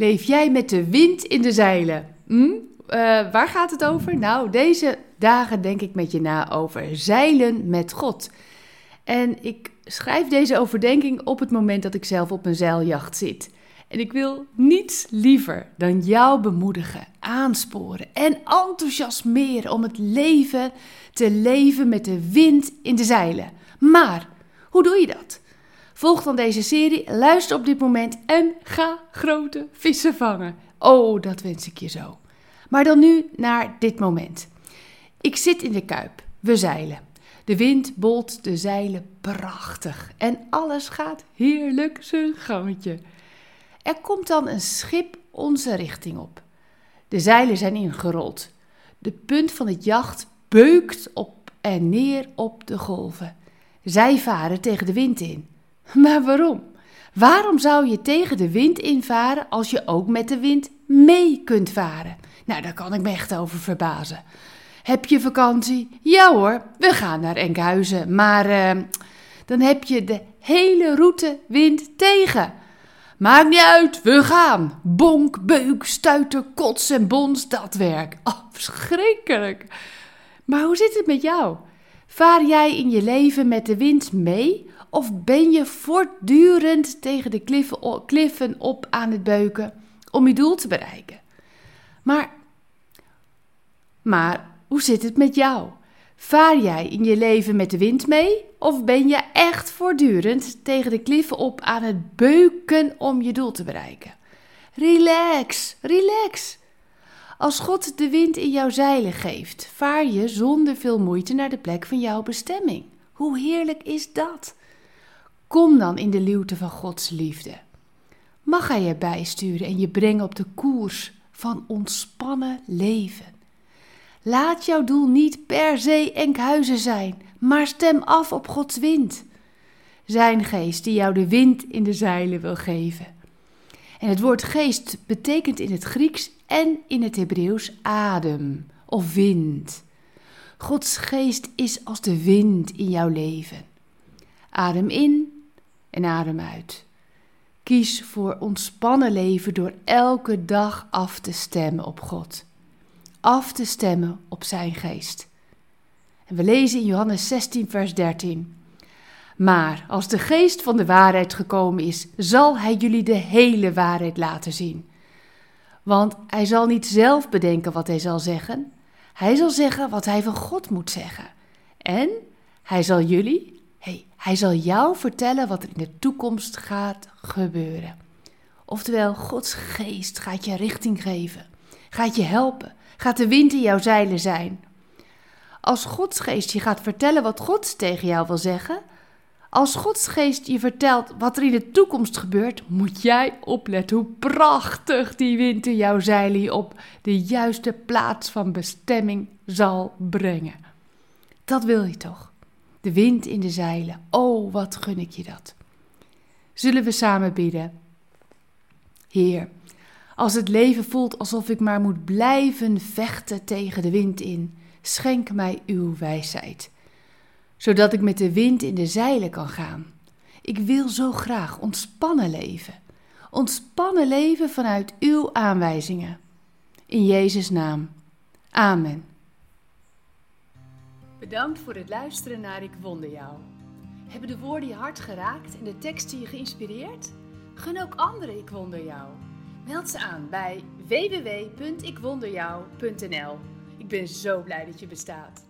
Leef jij met de wind in de zeilen? Hm? Eh, waar gaat het over? Nou, deze dagen denk ik met je na over zeilen met God. En ik schrijf deze overdenking op het moment dat ik zelf op een zeiljacht zit. En ik wil niets liever dan jou bemoedigen, aansporen en enthousiasmeren om het leven te leven met de wind in de zeilen. Maar hoe doe je dat? Volg dan deze serie, luister op dit moment en ga grote vissen vangen. Oh, dat wens ik je zo. Maar dan nu naar dit moment. Ik zit in de kuip, we zeilen. De wind bolt de zeilen prachtig en alles gaat heerlijk zijn gangetje. Er komt dan een schip onze richting op. De zeilen zijn ingerold. De punt van het jacht beukt op en neer op de golven. Zij varen tegen de wind in. Maar waarom? Waarom zou je tegen de wind invaren als je ook met de wind mee kunt varen? Nou, daar kan ik me echt over verbazen. Heb je vakantie? Ja hoor, we gaan naar Enkhuizen. Maar uh, dan heb je de hele route wind tegen. Maakt niet uit, we gaan. Bonk, beuk, stuiten, kots en bons, dat werk. Oh, verschrikkelijk. Maar hoe zit het met jou? Vaar jij in je leven met de wind mee? Of ben je voortdurend tegen de kliffen, op aan het beuken om je doel te bereiken? Maar, maar hoe zit het met jou? Vaar jij in je leven met de wind mee? Of ben je echt voortdurend tegen de kliffen op aan het beuken om je doel te bereiken? Relax, relax. Als God de wind in jouw zeilen geeft, vaar je zonder veel moeite naar de plek van jouw bestemming. Hoe heerlijk is dat? Kom dan in de luwte van Gods liefde. Mag Hij je bijsturen en je brengen op de koers van ontspannen leven. Laat jouw doel niet per se Enkhuizen zijn, maar stem af op Gods wind. Zijn geest die jou de wind in de zeilen wil geven. En het woord geest betekent in het Grieks en in het Hebreeuws adem of wind. Gods geest is als de wind in jouw leven. Adem in en adem uit. Kies voor ontspannen leven door elke dag af te stemmen op God. Af te stemmen op zijn geest. En we lezen in Johannes 16, vers 13. Maar als de geest van de waarheid gekomen is, zal hij jullie de hele waarheid laten zien. Want hij zal niet zelf bedenken wat hij zal zeggen. Hij zal zeggen wat hij van God moet zeggen. En hij zal jullie, hey, hij zal jou vertellen wat er in de toekomst gaat gebeuren. Oftewel, Gods geest gaat je richting geven, gaat je helpen, gaat de wind in jouw zeilen zijn. Als Gods geest je gaat vertellen wat God tegen jou wil zeggen, als Gods geest je vertelt wat er in de toekomst gebeurt, moet jij opletten hoe prachtig die wind in jouw zeilen je op de juiste plaats van bestemming zal brengen. Dat wil je toch? De wind in de zeilen. Oh, wat gun ik je dat. Zullen we samen bidden? Heer, als het leven voelt alsof ik maar moet blijven vechten tegen de wind in, schenk mij uw wijsheid zodat ik met de wind in de zeilen kan gaan. Ik wil zo graag ontspannen leven. Ontspannen leven vanuit uw aanwijzingen. In Jezus' naam. Amen. Bedankt voor het luisteren naar Ik Wonder Jou. Hebben de woorden je hart geraakt en de teksten je geïnspireerd? Gun ook anderen Ik Wonder Jou. Meld ze aan bij www.ikwonderjou.nl. Ik ben zo blij dat je bestaat.